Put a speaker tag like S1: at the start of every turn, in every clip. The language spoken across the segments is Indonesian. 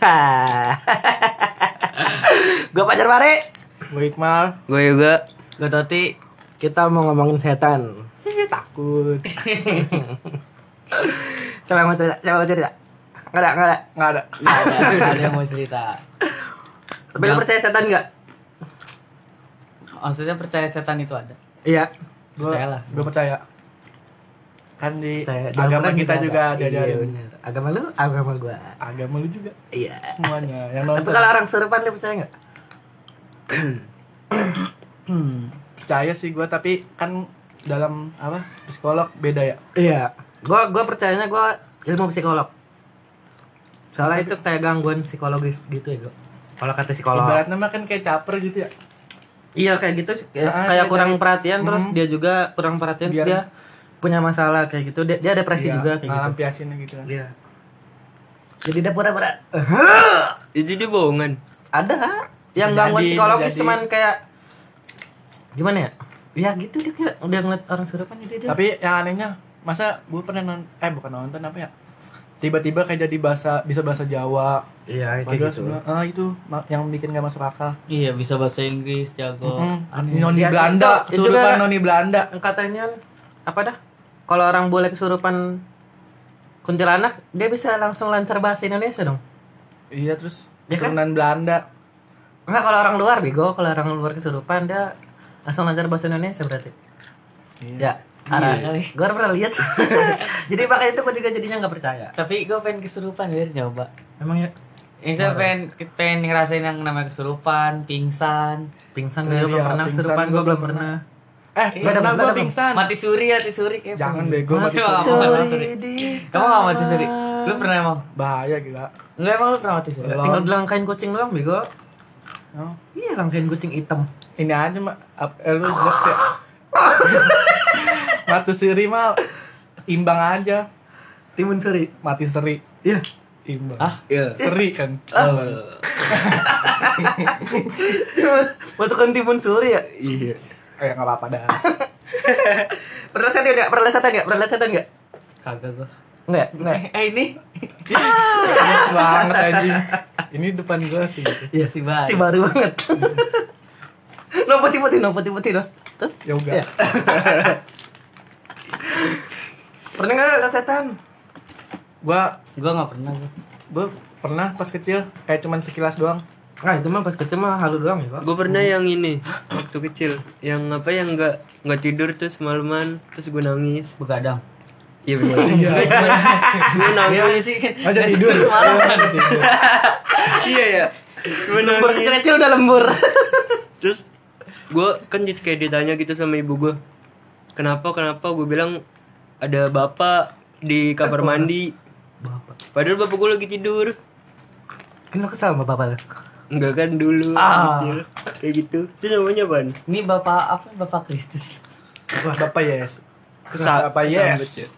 S1: gue Pajar Pare.
S2: Gue Iqmal.
S3: Gue juga.
S4: Gue Toti.
S1: Kita mau ngomongin setan.
S2: Takut.
S1: Siapa yang mau cerita? Siapa mau cerita? Nggak ada, nggak ada.
S2: Nggak ada.
S4: Nggak ada, yang mau cerita.
S1: Tapi lu percaya setan nggak?
S4: Maksudnya percaya setan itu ada.
S1: Iya.
S2: Gue
S4: Percayalah.
S2: gue percaya. Kan di agama kita juga ada
S1: Iya, bener. Agama lu, agama gua.
S2: agama lu juga
S1: Iya.
S2: semuanya yang
S1: Tapi
S2: nonton
S1: kalau orang serupan lu percaya nggak?
S4: Hmm.
S2: percaya sih gue tapi kan dalam apa psikolog beda ya
S1: Iya. Gua gua percayanya gua ilmu psikolog. Soalnya itu kayak gangguan psikologis gitu ya, gua. Kalau kata psikolog.
S2: ibaratnya mah kan kayak caper gitu ya
S1: Iya kayak gitu kayak,
S2: Ah,
S1: kayak kurang
S2: cari-
S1: perhatian terus
S2: Mhm.
S1: dia juga kurang perhatian
S2: Biar-
S1: dia punya masalah kayak gitu. Dia, dia depresi
S2: Iya,
S1: juga kayak gitu.
S2: ngelampiasinnya gitu kan
S1: Iya. Jadi dia pura-pura
S3: Itu dia bohongan.
S1: ada yang
S2: Jadi,
S1: gangguan psikologis
S2: jadi.
S1: cuman kayak gimana ya? Ya gitu dia kayak udah ngeliat orang serupan jadi dia.
S2: tapi yang anehnya masa gue pernah nonton eh bukan nonton apa ya tiba-tiba kayak jadi bahasa bisa bahasa Jawa
S1: iya
S2: padahal sebenarnya ah itu yang bikin gak masuk akal
S4: Iya bisa bahasa Inggris jago.
S2: Mm-mm.
S4: Aneh.
S2: noni
S1: Ya,
S2: Belanda
S1: itu- itu juga-
S2: noni Belanda
S1: katanya apa dah? Kalau orang boleh kesurupan kuntilanak, dia bisa langsung lancar bahasa Indonesia dong.
S2: iya terus
S1: Ya kan?
S2: keturunan Belanda
S1: Enggak kalau orang luar bego, kalau orang luar kesurupan dia langsung lancar bahasa Indonesia berarti. Ya. Arah,
S4: Iya.
S1: gue pernah lihat. jadi makanya itu gue juga jadinya nggak percaya.
S4: Tapi gue pengen kesurupan biar nyoba.
S1: Emang ya
S4: Ini saya pengen, pengen ngerasain yang namanya kesurupan, pingsan,
S1: pingsan
S2: Iya,
S1: gue belum pernah kesurupan gue belum pernah.
S2: Eh
S1: Iya,
S2: pernah
S1: ada-
S2: gue pingsan
S4: mati suri, mati suri kayak
S2: jangan bego mati
S4: Mati
S2: suri.
S4: mati suri. Kamu gak mati suri? Lu pernah emang?
S2: bahaya gila
S4: Enggak emang lu pernah mati suri?
S2: Belum.
S1: Tinggal langkain kucing doang bego.
S2: Oh.
S1: Iya langkain kucing hitam.
S2: ini aja mak ap- eh, lu jokes ya mati suri mah imbang aja
S1: Timun suri.
S2: mati seri
S1: Iya.
S2: imbang
S4: Ah?
S3: Iya.
S2: seri kan
S1: Masukkan timun suri ya?
S3: Iya.
S2: Eh nggak apa-apa dah
S1: Pernah setan enggak? Pernah setan enggak? Pernah setan enggak?
S4: Kagak gua.
S1: Enggak, enggak.
S4: Eh ini
S2: Gemes banget anjing ini depan gua sih gitu.
S1: Iya,
S4: Si baru.
S1: Si baru banget. no putih-putih, no putih-putih no. Tuh.
S2: ya udah
S1: Iya. Pernah enggak lihat setan?
S2: gua
S4: gua nggak pernah gua
S2: pernah pas kecil kayak cuman sekilas doang
S1: Nah, itu mah pas kecil mah halu doang ya, Pak.
S3: Gue pernah yang ini waktu kecil, yang apa yang nggak nggak tidur terus malaman terus gue nangis.
S4: Begadang.
S3: Iya benar. Iya. Gue nangis.
S4: sih.
S2: masa tidur
S3: Iya ya. Gue
S1: Lembur
S3: nangis.
S1: kecil-kecil udah lembur.
S3: Terus gue kan jadi kayak ditanya gitu sama ibu gue. Kenapa kenapa gue bilang ada bapak di kamar mandi.
S1: Bapak.
S3: Padahal bapak gue lagi tidur.
S1: Lo kesal sama bapak lo?
S3: Enggak kan dulu
S1: Ah.
S3: kecil. Kayak gitu. Itu namanya apaan?
S4: Ini bapak apa? Bapak Kristus.
S2: bapak yes
S3: Kesa-
S2: bapak yes
S3: ya.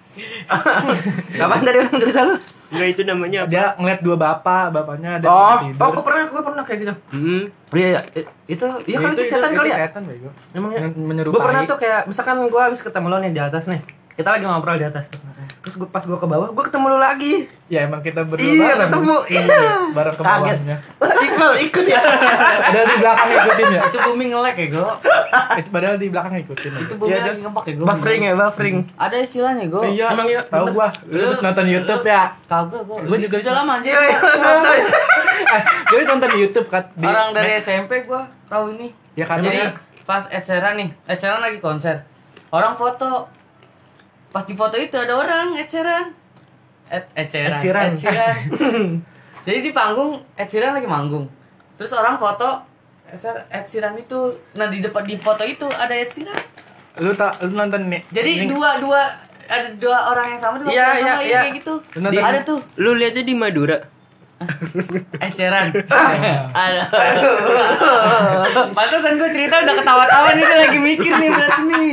S1: Kapan dari orang cerita lu?
S3: Enggak itu namanya apa?
S2: dia ngeliat dua bapak bapaknya ada
S1: Oh,
S2: yang
S1: oh, gue pernah, gue pernah kayak gitu.
S3: Hmm.
S1: Iya, iya. I- Itu, iya kan itu setan kali ya?
S2: setan bego
S1: Emangnya?
S2: Men- menyerupai
S1: Gue pernah tuh kayak, misalkan gue habis ketemu lo nih di atas nih. Kita lagi ngobrol di atas tuh. Terus gua, pas gue ke bawah, gue ketemu lo lagi.
S2: ya emang kita berdua
S1: Iya,
S2: bareng
S1: ketemu. Iya.
S2: bareng ke bawahnya
S1: Wah, Iqbal ikut ya.
S2: padahal di belakang ngikutin ya
S4: Itu bumi ngelek ya gua.
S2: itu padahal di belakang ngikutin
S4: Itu
S2: aja.
S4: bumi
S2: Iya,
S4: lagi ngepak ya gua.
S1: buffering ya, buffering.
S4: Ada istilahnya gua.
S2: iya
S1: Emang iya,
S2: tahu
S1: bener.
S2: gua lu terus nonton YouTube ya
S4: Kagak gua.
S2: Gua juga
S4: bisa lama anjir.
S1: Iya, iya, santai.
S2: eh jadi nonton di YouTube kan di-
S4: Orang dari SMP gua tahu ini.
S2: ya kan
S4: Jadi
S2: Jadi
S4: pas Ed Sheeran nih, Ed Sheeran lagi konser. Orang foto. Pas di foto itu ada orang Ed Sheeran. Ed, Ed Sheeran.
S1: Ed Sheeran.
S4: Ed Sheeran. Jadi di panggung Ed Sheeran lagi manggung. Terus orang foto Ed Sheeran- Ed Sheeran itu. Nah di depan di foto itu ada Ed Sheeran.
S2: lu tak lu nonton nih
S4: Jadi
S2: ini-
S4: dua dua ada dua orang yang sama dua
S1: Iya,
S4: orang
S1: iya,
S4: sama,
S1: iya.
S4: kayak gitu. Di- ada tuh
S3: Lu lihatnya di Madura.
S4: Ed Sheeran. Ada. Pantesan gue cerita udah ketawa-tawa nih lagi mikir nih berarti nih.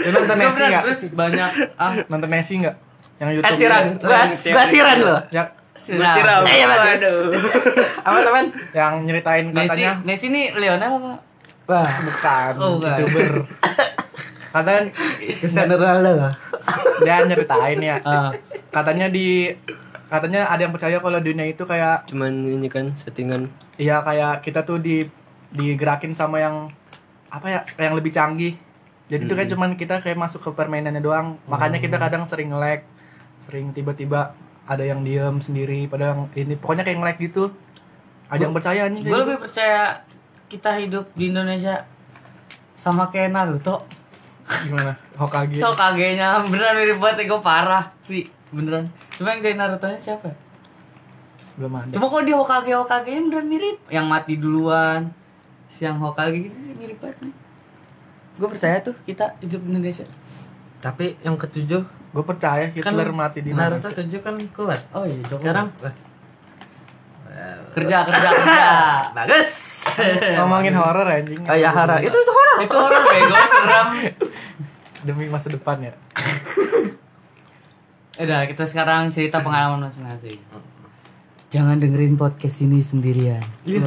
S2: Lu nonton Messi
S4: bilang,
S2: nggak
S4: Terus banyak ah
S2: nonton Messi nggak yang YouTube
S1: Sheeran. Gua gua siran lo.
S2: yang
S4: siram.
S1: Eh, iya bagus. Apa teman?
S2: yang nyeritain katanya
S4: Messi nih Lionel apa?
S1: Wah,
S2: bukan
S4: Oh,
S2: youtuber katanya
S1: Cristiano Ronaldo.
S2: dia nyeritain ya
S4: Ah.
S2: katanya di katanya ada yang percaya kalau dunia itu kayak
S3: Cuman ini kan settingan.
S2: Iya kayak kita tuh di digerakin sama yang apa ya yang lebih canggih. Jadi itu kayak cuman kita kayak masuk ke permainannya doang. Makanya kita kadang sering lag, sering tiba-tiba ada yang diem sendiri padahal yang ini pokoknya kayak nge-lag gitu. Ada yang percaya nih.
S4: gue lebih percaya kita hidup di Indonesia sama kayak Naruto
S2: gimana? Hokage.
S4: so kagenya beneran mirip banget gue parah sih beneran cuma yang dari Naruto nya siapa?
S2: Belum ada.
S4: cuma kok di Hokage Hokage nya beneran mirip yang mati duluan siang Hokage gitu sih mirip banget nih gue percaya tuh kita hidup di Indonesia
S1: Tapi yang ketujuh
S2: Gue percaya Hitler mati di
S1: Naruto
S2: Indonesia.
S1: tujuh kan kuat.
S4: oh iya coba
S1: Sekarang wah,
S4: kerja kerja kerja
S1: bagus.
S2: Ngomongin horor anjing.
S1: Oh ya Hara, itu itu horor.
S4: itu orang bego seram
S2: Demi masa depan ya.
S4: udah kita sekarang cerita pengalaman masing-masing jangan dengerin podcast ini sendirian
S3: Ya,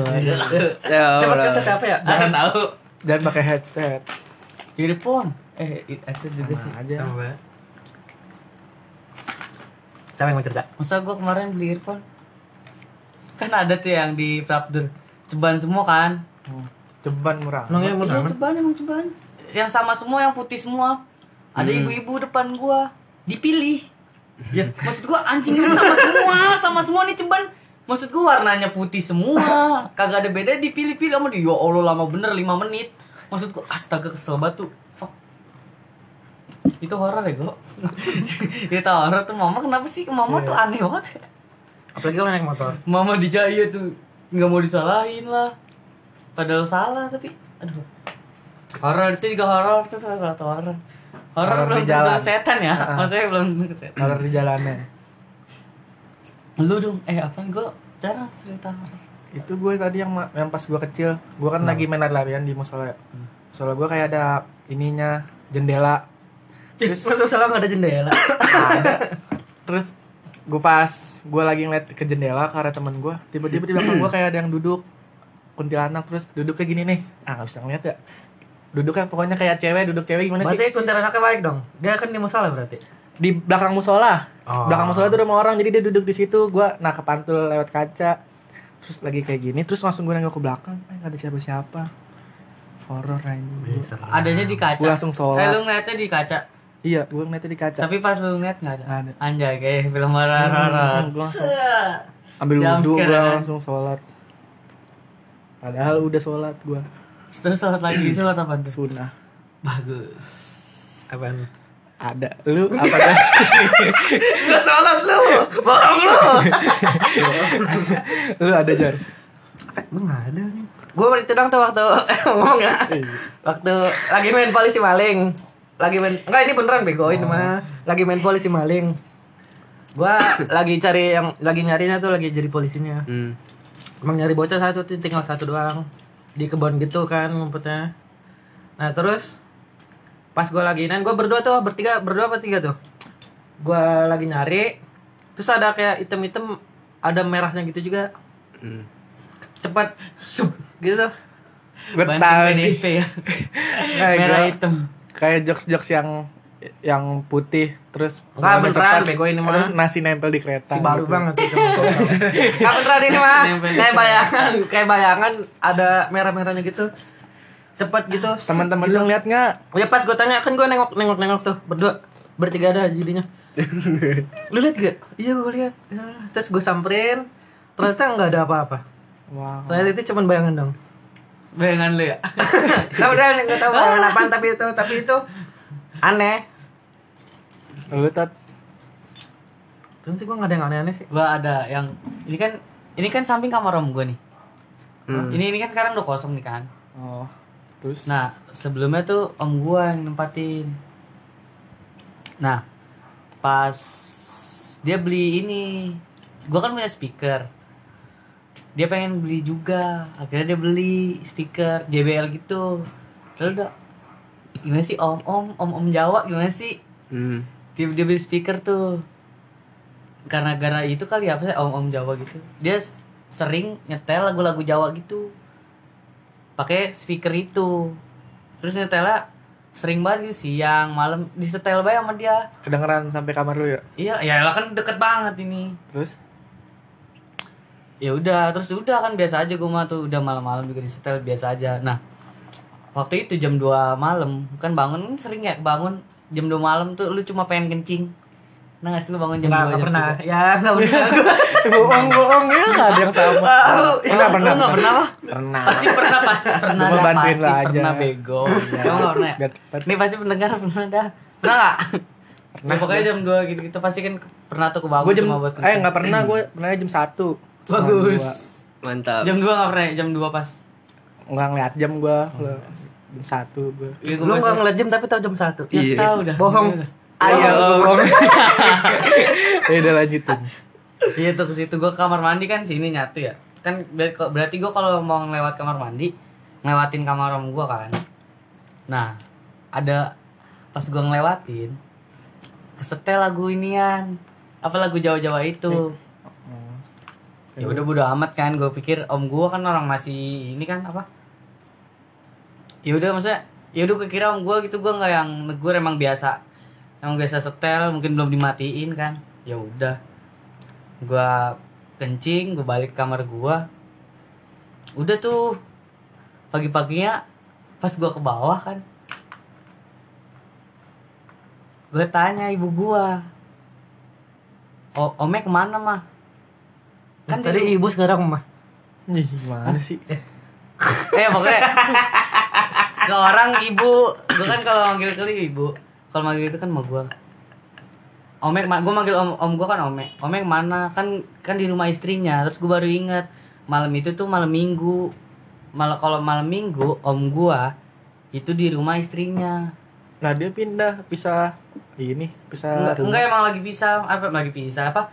S1: Tempat
S3: Allah.
S1: kesel siapa ya?
S4: jangan tahu
S2: Dan pakai headset.
S4: Earphone eh headset juga sih
S2: Sama aja.
S1: Sama banget. Siapa yang mau cerita?
S4: masa gue kemarin beli earphone kan ada tuh yang di Prapdur ceban semua kan
S2: Hmm. Ceban murah.
S1: Emang yang
S4: iya
S1: mana?
S4: ceban emang ceban yang sama semua yang putih semua ada ibu-ibu depan gua dipilih
S1: Ya.
S4: maksud gua anjing ini sama semua sama semua nih ceban maksud gua warnanya putih semua kagak ada beda dipilih-pilih sama dia ya Allah lama bener 5 menit maksud gua astaga kesel banget tuh fuck. Itu horor ya gua itu horor tuh mama kenapa sih? Mama tuh aneh banget.
S1: Apalagi kalau naik motor.
S4: mama di Jaya tuh nggak mau disalahin lah. Padahal salah tapi aduh. Horor itu juga horor itu salah satu horor. Horor belum tentu setan ya.
S2: Ah.
S4: maksudnya belum tentu setan.
S2: Horor di jalanan.
S4: lu dong eh apa gue jarang cerita horor
S2: Itu gue tadi yang yang pas gue kecil, gue kan lagi main lari-larian di musola. Musola gue kayak ada ininya jendela.
S1: Terus masa salah nggak ada jendela.
S2: Terus gue pas gue lagi ngeliat ke jendela ke arah temen gue, tiba-tiba di belakang gue kayak ada yang duduk kuntilanak terus duduknya gini nih. Ah nggak bisa ngeliat ya. Duduknya pokoknya kayak cewek, duduk cewek gimana sih?
S1: Berarti kuntilanaknya baik dong. Dia kan di musola berarti.
S2: Di belakang musola.
S1: Oh.
S2: Belakang musola tuh ada rumah orang, jadi dia duduk di situ. Gua nah kepantul lewat kaca. Terus lagi kayak gini, terus langsung gue nengok ke belakang, eh nggak ada siapa-siapa. Horor anjing.
S4: adanya di kaca
S2: Gua langsung sholat.
S4: eh lu ngeliatnya di kaca
S2: Iya, gue ngeliatnya di kaca.
S4: tapi pas lu ngeliat nggak ada
S2: ada.
S4: anjay kayak film horor horor
S2: Hmm, gua langsung ambil wudhu, gue langsung sholat. Padahal udah sholat gue
S4: terus sholat lagi sholat apa tuh
S2: sunnah.
S4: bagus
S1: Apaan?
S2: Ada. Lu apa dah?
S1: Gak sholat lu. Bohong lu.
S2: Lu ada jar.
S1: Gue nggak ada nih. Gue itu dong tuh waktu ngomong ya. Waktu lagi main polisi maling. Lagi main enggak ini beneran bego ini mah. Lagi main polisi maling. Gua lagi cari yang lagi nyarinya tuh lagi jadi polisinya.
S3: Hmm.
S1: Emang nyari bocah satu tinggal satu doang. Di kebun gitu kan ngumpetnya. Nah, terus pas gua lagi main, gua berdua tuh, bertiga, berdua apa tiga tuh? Gua lagi nyari. Terus ada kayak item-item ada merahnya gitu juga.
S3: Hmm.
S1: Cepat sup gitu tuh.
S2: Gue tahu nih.
S4: Ya
S2: Kayak
S4: merah
S2: gua-
S4: hitam
S2: Kayak jokes-jokes yang yang putih terus ngomong
S1: beneran, bego ini mah.
S2: terus nasi nempel di kereta
S1: Si baru
S2: gitu.
S1: banget itu. Enggak beneran ini mah. Kayak bayangan, kayak bayangan ada merah-merahnya gitu. Cepet gitu.
S2: teman-teman lu ngeliat nggak
S1: Ya pas gue tanya kan gue nengok nengok nengok tuh berdua bertiga ada jadinya. Lu lihat gak? Iya gue lihat. Ya, Terus gue samperin, ternyata nggak ada apa-apa.
S2: wow
S1: Ternyata itu cuma bayangan dong.
S4: bayangan lu ya
S1: Nah udah nggak tahu bayangan apaan tapi itu tapi itu aneh.
S2: lu tat
S1: Terus sih gue nggak ada yang aneh-aneh sih.
S4: gua ada yang ini kan ini kan samping kamar om gua nih
S3: Hmm.
S4: ini ini kan sekarang udah kosong nih kan
S2: oh terus?
S4: Nah sebelumnya tuh om gua yang nempatin. Nah pas dia beli ini gua kan punya speaker. Dia pengen beli juga akhirnya dia beli speaker JBL gitu. Lalu udah gimana sih om om om om Jawa gimana sih?
S3: Hmm.
S4: dia, dia beli speaker tuh. Karena gara itu kali apa sih om om Jawa gitu. Dia sering nyetel lagu-lagu Jawa gitu pakai speaker itu. Terus nyetelnya sering banget gitu siang malam disetel bae sama dia.
S2: Kedengeran sampai kamar lu ya.
S4: iya ya lah kan deket banget ini.
S2: Terus?
S4: Ya udah terus udah kan biasa aja gue mah tuh udah malam-malam juga disetel biasa aja. Nah waktu itu jam 2 malam kan bangun sering ya bangun jam 2 malam tuh lu cuma pengen kencing nah sih lu bangun jam
S1: Nggak,
S4: 2
S1: nggak
S4: jam
S1: pernah.
S4: 3?
S1: Ya, nggak pernah.
S2: bohong bohong ya nggak ada yang sama. Pernah pernah.
S4: lu nggak pernah apa?
S2: Pernah.
S4: Pasti pernah, pasti pernah
S2: Gua
S4: dah,
S2: bantuin
S4: pasti
S2: lu aja.
S4: pernah bego.
S2: Iya.
S4: Kamu nggak pernah ya? Ini pasti pendengar pernah dah. Pernah nggak? Pernah. pokoknya jam 2 gitu, gitu pasti kan pernah tuh kebangun
S2: Gue jam
S4: cuma buat
S2: eh
S4: kencing.
S2: nggak pernah gue pernah jam satu.
S4: Bagus.
S3: Mantap.
S4: Jam 2 nggak pernah ya? Jam 2 pas.
S2: Nggak ngeliat jam gue. Jam satu gue.
S4: Iya,
S1: Lu nggak ngeliat jam tapi tahu jam satu.
S4: Ya,
S3: Iya.
S4: tahu dah.
S1: Bohong.
S2: Ayo. Ya udah lanjutin.
S4: Iya tuh ke situ gua kamar mandi kan sini nyatu ya. Kan ber- berarti gua kalau mau ngelewat kamar mandi, ngelewatin kamar om gua kan. Nah, ada pas gua ngelewatin kesetel lagu inian. Apa lagu Jawa-Jawa itu? Ya udah bodo amat kan, gue pikir om gua kan orang masih ini kan apa? Ya udah maksudnya ya udah kira om gua gitu gua nggak yang negur emang biasa emang biasa setel mungkin belum dimatiin kan. Ya udah. Gua kencing gua balik kamar gua. Udah tuh pagi-paginya pas gua ke bawah kan gue tanya ibu gua o ome ke mana mah kan
S1: Tadi
S4: di-
S1: ibu sekarang mah.
S2: Ih, gimana sih?
S4: eh pokoknya ke orang ibu. Gue kan kalau manggil kali ibu kalau manggil itu kan mau gue Omek, gue manggil om om gue kan Omek. Omek mana? Kan kan di rumah istrinya. Terus gue baru inget malam itu tuh malam minggu. Malah kalau malam minggu om gua itu di rumah istrinya.
S2: Nah dia pindah pisah ini pisah
S4: Enggak,
S2: rumah.
S4: enggak emang lagi pisah, apa lagi pisah apa?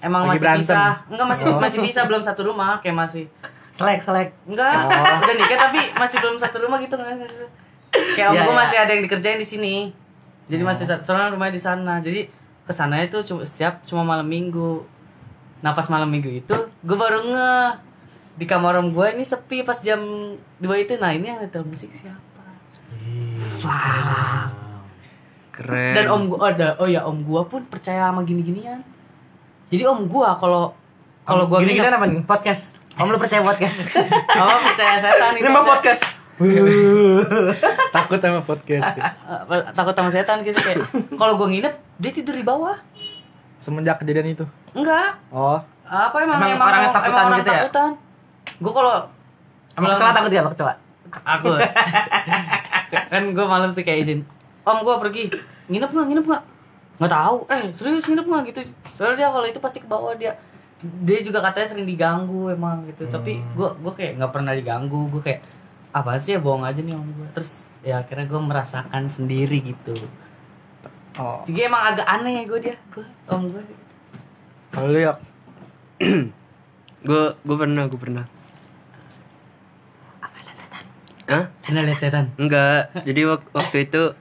S4: Emang
S2: Lagi
S4: masih
S2: berantem.
S4: pisah. Enggak masih
S2: Oh.
S4: masih bisa belum satu rumah kayak masih
S1: Selek, selek.
S4: Enggak, udah nikah tapi masih belum satu rumah gitu nggak sih? Kayak om
S1: Iya,
S4: gua
S1: iya.
S4: masih ada yang dikerjain di sini. Jadi masih satu soalnya rumahnya di sana. Jadi ke sananya itu cuma setiap cuma malam minggu. Nah pas malam minggu itu gue baru nge di kamar om gue ini sepi pas jam dua itu. Nah ini yang nyetel musik siapa? Wah.
S3: Keren.
S4: Dan om gua ada oh ya om gua pun percaya sama gini-ginian. Jadi om gua kalau kalau gua
S1: gini gini apa nih? Podcast. Om lu percaya podcast?
S4: Oh percaya setan
S1: Ini mah podcast.
S2: Takut sama podcast. ya.
S4: Takut sama setan gitu kayak kalau gue nginep dia tidur di bawah.
S2: Semenjak kejadian itu.
S4: enggak.
S2: Oh,
S4: apa emang
S1: Emang
S4: emang, emang
S1: takutan
S4: orang
S1: gitu ya?
S4: takutan? Gue kalau
S1: Sama kecoa takut ya, kecoa?
S4: aku. Kan gue malam sih kayak izin om gue pergi. Nginep nggak? Nginep nggak? Nggak tahu. Eh serius nginep nggak? Gitu. Soalnya dia kalau itu pasti ke bawah dia dia juga katanya sering diganggu emang gitu. Tapi gue gue kayak nggak pernah diganggu. Gue kayak apa sih ya bohong aja nih om gue terus ya akhirnya gue merasakan sendiri gitu
S2: oh.
S4: Jadi emang agak aneh ya gue dia, gue om gue.
S2: Kalau ya
S3: gue gue pernah gue pernah Hah?
S4: Pernah lihat setan?
S3: Enggak. Jadi wak- waktu itu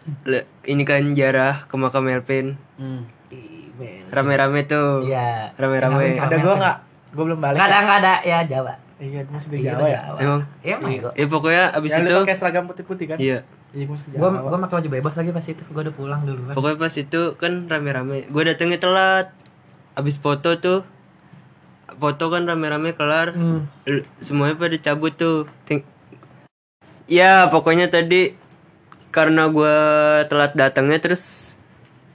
S3: ini kan jarah ke makam Melvin.
S4: Hmm.
S3: Rame-rame tuh.
S1: Iya.
S3: Rame-rame.
S2: Ada gua nggak? Gua belum balik.
S1: Enggak ada, enggak ada. Ya, Jawa.
S2: Iya, gua masih di
S1: Iya,
S2: Jawa ya.
S3: Emang.
S1: Iya, emang kok.
S3: Ya pokoknya abis
S2: Ya,
S3: itu
S2: lu pakai seragam putih-putih kan?
S3: Iya.
S2: Iya, masih Jawa.
S1: gua pakai baju bebas lagi pas itu. Gua udah pulang dulu kan.
S3: pokoknya pas itu kan rame-rame. Gue datengnya telat. Abis foto tuh foto kan rame-rame kelar.
S1: Hmm.
S3: Semuanya pada cabut tuh. Ting- ya pokoknya tadi karena gua telat datangnya terus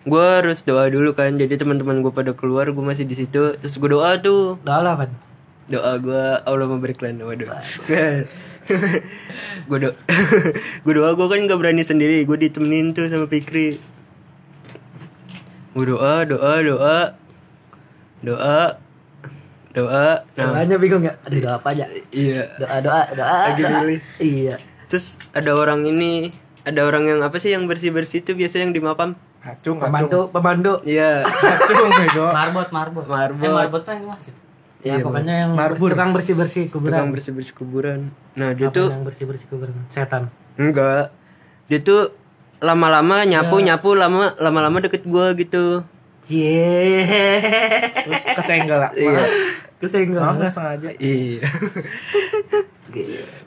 S3: gua harus doa dulu kan jadi teman-teman gue pada keluar gue masih di situ terus gue doa tuh
S1: lah, Pan.
S3: Doa gue Allah memberikan waduh gue doa gue doa gue kan nggak berani sendiri gue ditemenin tuh sama Fikri gue doa doa doa doa doa nah
S1: Doanya bingung ya? Aduh, doa apa aja?
S3: iya
S1: Doa, doa, doa.
S3: Lagi
S1: doa.
S3: milih.
S1: Iya.
S3: terus ada orang ini ada orang yang apa sih yang bersih bersih itu biasa yang di makam
S2: Acung,
S1: Pembantu, pembantu.
S3: iya
S2: Acung, bego.
S4: Marbot, marbot.
S3: Marbot.
S4: Eh, marbot apa yang masjid?
S1: Ya,
S3: Iya,
S1: pokoknya yang
S2: Marbur.
S1: tukang bersih-bersih
S3: tukang
S1: kuburan.
S3: bersih bersih kuburan nah dia
S1: Apa
S3: tuh
S1: yang bersih-bersih kuburan? Setan.
S3: enggak dia tuh lama-lama nyapu nyapu lama lama-lama deket gua gitu
S1: Cie.
S2: Terus kesenggol lah.
S3: iya
S1: Kesenggol.
S2: Maaf nggak sengaja.
S3: iya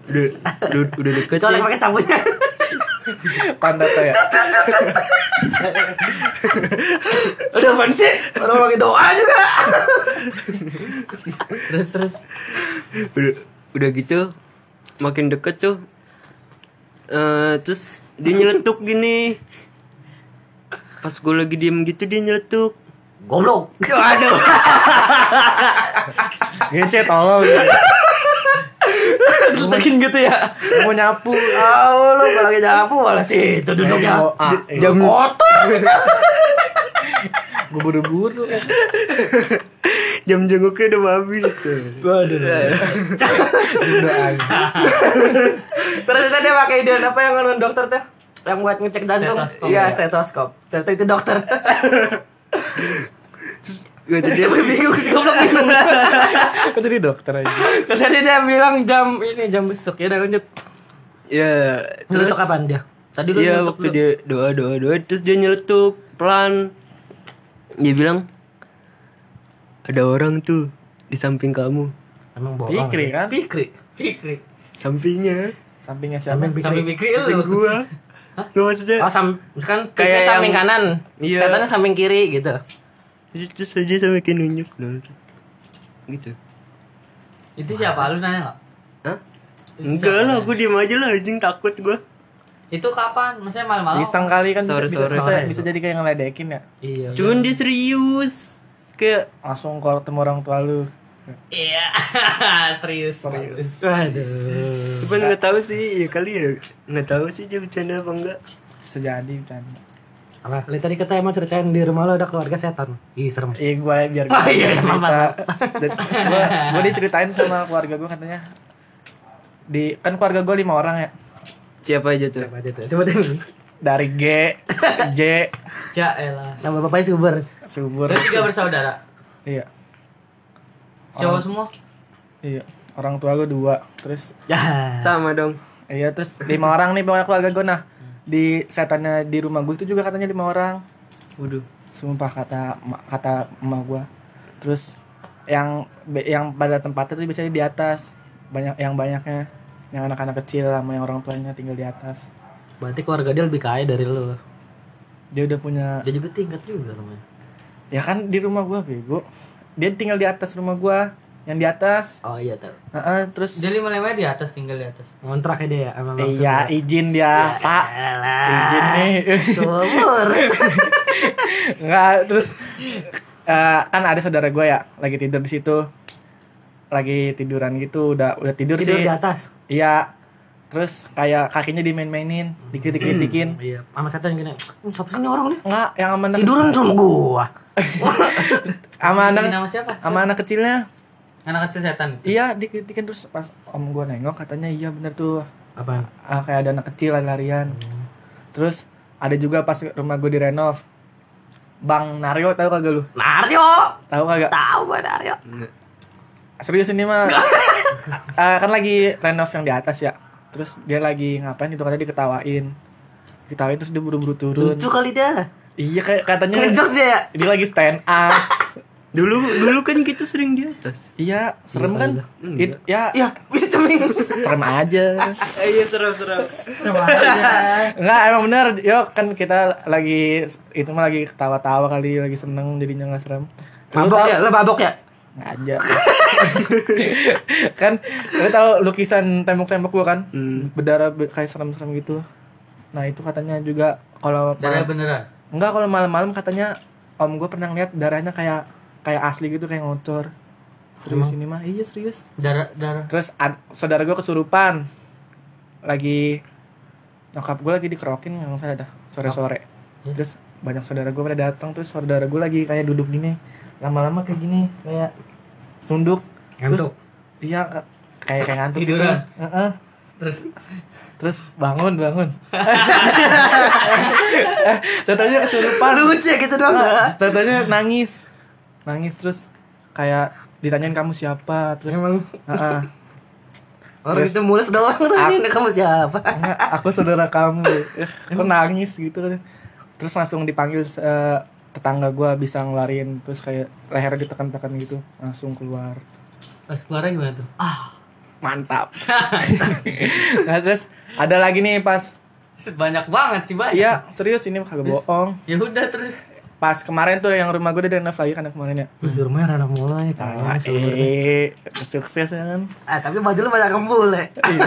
S3: udah, udah, udah deket
S1: Kecuali
S3: ya.
S1: pakai sabunnya.
S2: Pandata ya.
S1: Udah apaan sih? Orang lagi doa juga.
S4: Terus terus.
S3: udah udah gitu makin deket tuh eh terus dia nyeletuk gini pas gue lagi diem gitu dia nyeletuk
S1: Goblok.
S3: aduh
S2: Ngece tolong.
S1: Ledekin gitu ya.
S2: Mau nyapu.
S1: Oh, lu kalau lagi nyapu malah situ duduknya.
S2: Mau A.
S1: Jam kotor.
S2: Gue buru-buru.
S3: jam jenguknya udah habis
S1: Waduh.
S2: Udah aja.
S1: Terus itu dia pakai ide apa yang nonton dokter tuh? Yang buat ngecek jantung. Iya, stetoskop. Ternyata itu dokter.
S3: Gue dia
S1: Dia bingung sih goblok bingung.
S2: Kok jadi dokter aja?
S1: Tadi dia bilang jam ini jam besok ya udah lanjut.
S3: ya
S1: Terus
S3: terus
S1: kapan dia? Tadi lu
S3: Iya waktu dia doa doa doa terus dia nyeletuk pelan dia bilang ada orang tuh di samping kamu
S1: emang bohong.
S2: Pikri kan?
S1: Pikri.
S4: Pikri.
S3: sampingnya
S2: Sampingnya siapa?
S1: Samping
S4: Samping
S1: pikri.
S4: pikri
S3: samping
S4: lu.
S3: gua nggak maksudnya
S1: Oh, sam kan
S3: Kayak
S1: kayak samping
S3: yang-
S1: kanan.
S3: Iya.
S1: Setannya samping kiri gitu.
S3: Terus aja sampai kayak nunjuk nah, gitu
S4: Itu siapa lu nanya nggak?
S3: Hah?
S4: Itu
S3: enggak lah gue diem aja lah anjing takut gua
S4: Itu kapan? Maksudnya malam-malam?
S2: Iseng kali kan bisa, bisa,
S3: Sore-sore.
S2: bisa,
S1: Sore.
S2: bisa jadi kayak ngeledekin ya.
S1: Iya.
S3: cuman dia serius kayak
S2: Langsung kalau ketemu orang tua lu.
S4: Iya. serius, serius.
S1: Waduh.
S3: cuman nggak tahu sih ya kali ya nggak tahu sih dia bercanda apa enggak
S2: Bisa jadi bercanda.
S1: Apa? Lu tadi kata emang ceritain di rumah lo ada keluarga setan. Ih, serem.
S2: Iya gue biar
S1: Oh,
S2: gue
S1: iya,
S2: cerita. gue gue diceritain sama keluarga gue katanya di kan keluarga gue lima orang ya
S3: siapa aja tuh
S1: Siapa aja tuh? Sebutin.
S2: dari G J
S4: Ja elah.
S1: Nama bapaknya Suber.
S2: subur
S4: Berarti tiga bersaudara.
S2: iya
S4: Cowok semua.
S2: iya orang tua gue dua terus
S1: Ya.
S3: sama dong
S2: iya terus lima orang nih pokoknya keluarga gue nah di setannya di rumah gue itu juga katanya lima orang.
S3: Waduh.
S2: Sumpah kata kata emak gue terus yang yang pada tempatnya tuh biasanya di atas. Banyak yang banyaknya. Yang anak-anak kecil sama yang orang tuanya tinggal di atas.
S1: Berarti keluarga dia lebih kaya dari lo.
S2: dia udah punya
S1: Dia juga tingkat juga rumahnya.
S2: ya kan di rumah gua bego. Dia tinggal di atas rumah gua yang di atas
S1: Oh iya tahu.
S2: Heeh, terus
S4: Dia lima limanya di atas tinggal di atas.
S1: Ngontrak ya dia ya sama Bang
S2: iya izin dia pak
S1: Alah.
S2: izin nih
S1: Sumur.
S2: nggak terus eh, kan ada saudara gua ya lagi tidur di situ lagi tiduran gitu udah udah tidur,
S1: Tidur
S2: sih
S1: di atas.
S2: iya terus kayak kakinya dimain-mainin dikit-dikit-dikin
S1: Iya, sama setan gini. "Hmm, Siapa sih ini orang nih?
S2: nggak yang sama anak
S1: Tiduran sama gua.
S2: sama anak
S4: nama siapa?
S2: sama anak kecilnya
S4: Anak kecil setan.
S2: iya dikit-dikin terus pas om gua nengok katanya iya bener tuh
S1: Apa?
S2: ah, kayak ada anak kecil lari-larian terus ada juga pas rumah gue direnov Bang Naryo tahu kagak lu
S1: Mario.
S2: tahu kagak
S1: Tahu Bang Mario.
S2: serius ini mah Ah, kan lagi renov yang di atas ya terus dia lagi ngapain itu katanya diketawain diketawain terus dia buru-buru turun
S1: Lucu kali dia.
S2: iya kayak katanya
S1: Ngejokes dia ya.
S2: dia lagi stand up
S3: dulu dulu kan kita sering di atas.
S2: Iya serem kan?
S1: Iya.
S2: It- ya.
S1: Ya, bisa ceming.
S2: serem aja.
S3: Iya serem serem.
S2: Enggak emang bener. Yo kan kita lagi Itu mah lagi ketawa-tawa kali Lagi seneng jadinya gak serem.
S1: Mabok ya, lo mabok ya?
S2: Nggak aja. Kan Lu tau lukisan tembok-tembok gua kan?
S3: Hmm.
S2: Berdarah be- kayak serem-serem gitu. Nah itu katanya juga Kalau
S4: Darah
S2: malam-
S4: beneran.
S2: Enggak kalau malam-malam katanya Om gue pernah ngeliat darahnya kayak Kayak asli gitu kayak ngocor. Serius ini mah? Iya serius.
S4: Darah darah.
S2: Terus ad- saudara gue kesurupan. Lagi Nyokap gue lagi dikerokin nggak salah dah Sore-sore. Terus banyak saudara gue pada datang Terus saudara gue lagi kayak duduk gini. Lama-lama kayak gini Kayak Nunduk
S1: Ngantuk.
S2: Terus, Iya Kayak kayak ngantuk
S4: Tiduran?
S2: gitu. Heeh.
S4: Terus?
S2: Terus bangun bangun. Eh, Tetanya kesurupan.
S1: Lucu ya gitu doang.
S2: Tetanya nangis Nangis terus Kayak ditanyain kamu siapa Terus
S1: Emang
S2: Heeh.
S1: orang itu mulus doang ini kamu siapa?
S2: Enggak, aku saudara kamu. Eh, Aku nangis gitu. Terus langsung dipanggil eh, tetangga gua bisa ngeluarin terus kayak lehernya ditekan-tekan gitu, langsung keluar.
S4: pas keluarnya gimana tuh? Ah.
S2: Mantap. nah, terus ada lagi nih pas
S4: banyak banget sih banyak.
S2: Iya, serius ini kagak bohong.
S4: Ya udah terus.
S2: Pas kemarin tuh yang rumah gue udah renov lagi kan kemarin ya.
S1: Di rumahnya anak mulai
S2: Ah,
S1: kan.
S2: eh, sukses ya kan.
S1: Ah, tapi baju lu banyak kembul ya.
S2: Iya.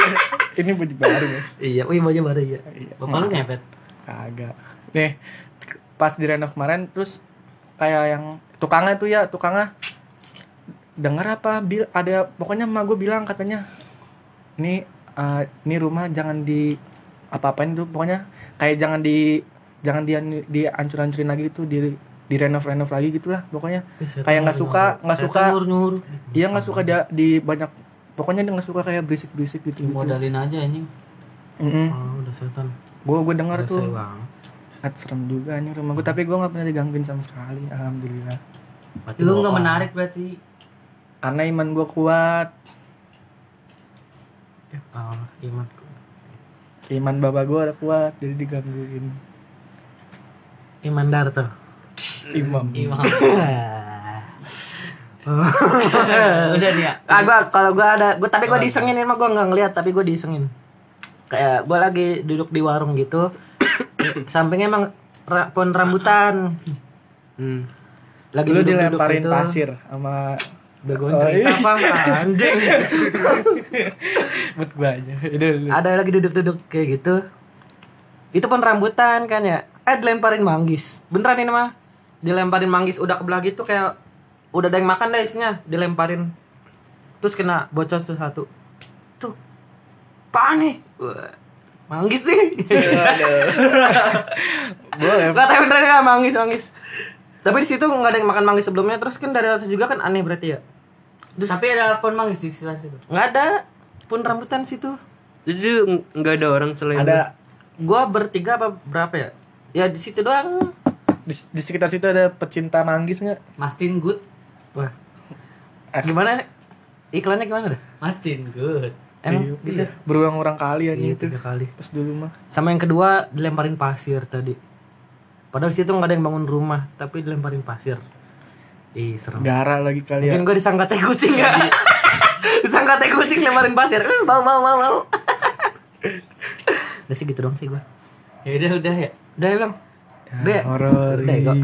S2: ini baju baru, Mas.
S1: Iya, wih baju baru ya.
S2: Iya.
S4: Bapak lu ngepet.
S2: Kagak. Nih, pas di renov kemarin terus kayak yang tukangnya tuh ya, tukangnya dengar apa bil ada pokoknya emak gue bilang katanya ini eh, ini rumah jangan di apa-apain tuh pokoknya kayak jangan di jangan di di hancur-hancurin lagi itu di di renov-renov lagi gitulah pokoknya kayak nggak suka nggak suka iya nggak suka dia di banyak pokoknya dia nggak suka kayak berisik-berisik gitu, gitu.
S4: Modalin aja anjing.
S2: Mm
S1: Oh, udah setan.
S2: gue gue dengar tuh
S1: bang.
S2: Ah, serem juga nih rumah gue tapi gue nggak pernah digangguin sama sekali alhamdulillah
S1: Berarti
S4: Lu nggak menarik berarti.
S2: karena iman gue kuat
S1: Oh, imanku.
S2: iman bapak gue udah kuat jadi digangguin
S1: Iman Darto.
S2: imam
S4: Imam. udah nih ya.
S1: Ah, gua kalau gua ada, gua tapi gua disengin mah gua nggak ngeliat, tapi gua disengin. Kayak gua lagi duduk di warung gitu. sampingnya emang ra- pohon rambutan.
S3: Hmm.
S1: Lagi
S2: lu dilemparin
S1: gitu.
S2: pasir sama
S1: Begoin
S2: Oh, iya.
S1: apa anjing.
S2: buat gue aja
S1: ada lagi duduk-duduk kayak gitu. Itu pohon rambutan kan ya. Eh dilemparin manggis. Beneran ini mah. Dilemparin manggis udah kebelah gitu kayak udah ada yang makan deh isinya, dilemparin. Terus kena bocor tuh satu. Tuh. Wah, manggis nih.
S2: boleh
S1: Gak tahu beneran nggak manggis manggis. Tapi di situ nggak ada yang makan manggis sebelumnya. Terus kan dari atas juga kan aneh berarti ya.
S4: Tapi ada pohon manggis di sekitar situ.
S1: Nggak ada pun rambutan situ.
S3: Jadi ng- nggak ada orang selain
S2: ada
S1: Gua bertiga apa berapa ya? Ya di situ doang.
S2: di, di sekitar situ ada pecinta manggis nggak
S4: Mastin good.
S1: Wah, gimana? Iklannya gimana dah?
S4: Mastin good.
S1: Emang
S2: Iya,
S1: gitu.
S2: berulang-ulang kali
S1: Iya,
S2: anjing itu
S1: tiga kali.
S2: terus dulu mah
S1: Sama yang kedua dilemparin pasir tadi. Padahal di situ nggak ada yang bangun rumah, tapi dilemparin pasir. Ih, serem.
S2: gara lagi kali ya
S1: Mungkin gue disangka teh kucing ya. disangka teh kucing lemparin pasir. Bau bau bau bau. Udah sih gitu dong sih gue.
S4: Ya udah udah ya.
S1: Udah ya bang. Udah ya?
S2: horor
S1: Udah ya, kok.